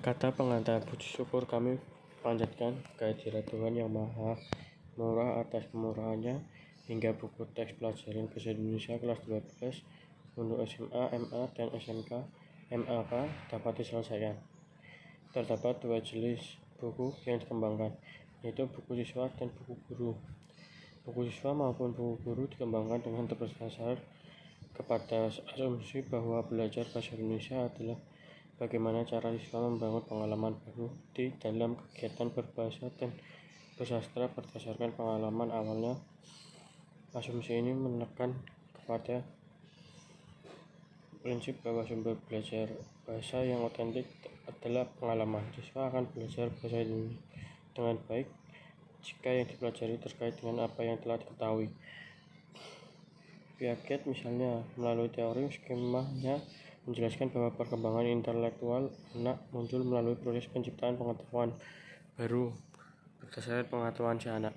Kata pengantar puji syukur kami panjatkan kehadirat Tuhan yang Maha Murah atas kemurahannya hingga buku teks pelajaran Bahasa Indonesia kelas 12 untuk SMA, MA, dan SMK MAK dapat diselesaikan. Terdapat dua jenis buku yang dikembangkan, yaitu buku siswa dan buku guru. Buku siswa maupun buku guru dikembangkan dengan berdasar kepada asumsi bahwa belajar bahasa Indonesia adalah bagaimana cara siswa membangun pengalaman baru di dalam kegiatan berbahasa dan bersastra berdasarkan pengalaman awalnya. Asumsi ini menekan kepada prinsip bahwa sumber belajar bahasa yang otentik adalah pengalaman. Siswa akan belajar bahasa ini dengan baik jika yang dipelajari terkait dengan apa yang telah diketahui. Piaget misalnya melalui teori skemanya menjelaskan bahwa perkembangan intelektual anak muncul melalui proses penciptaan pengetahuan baru berdasarkan pengetahuan si anak.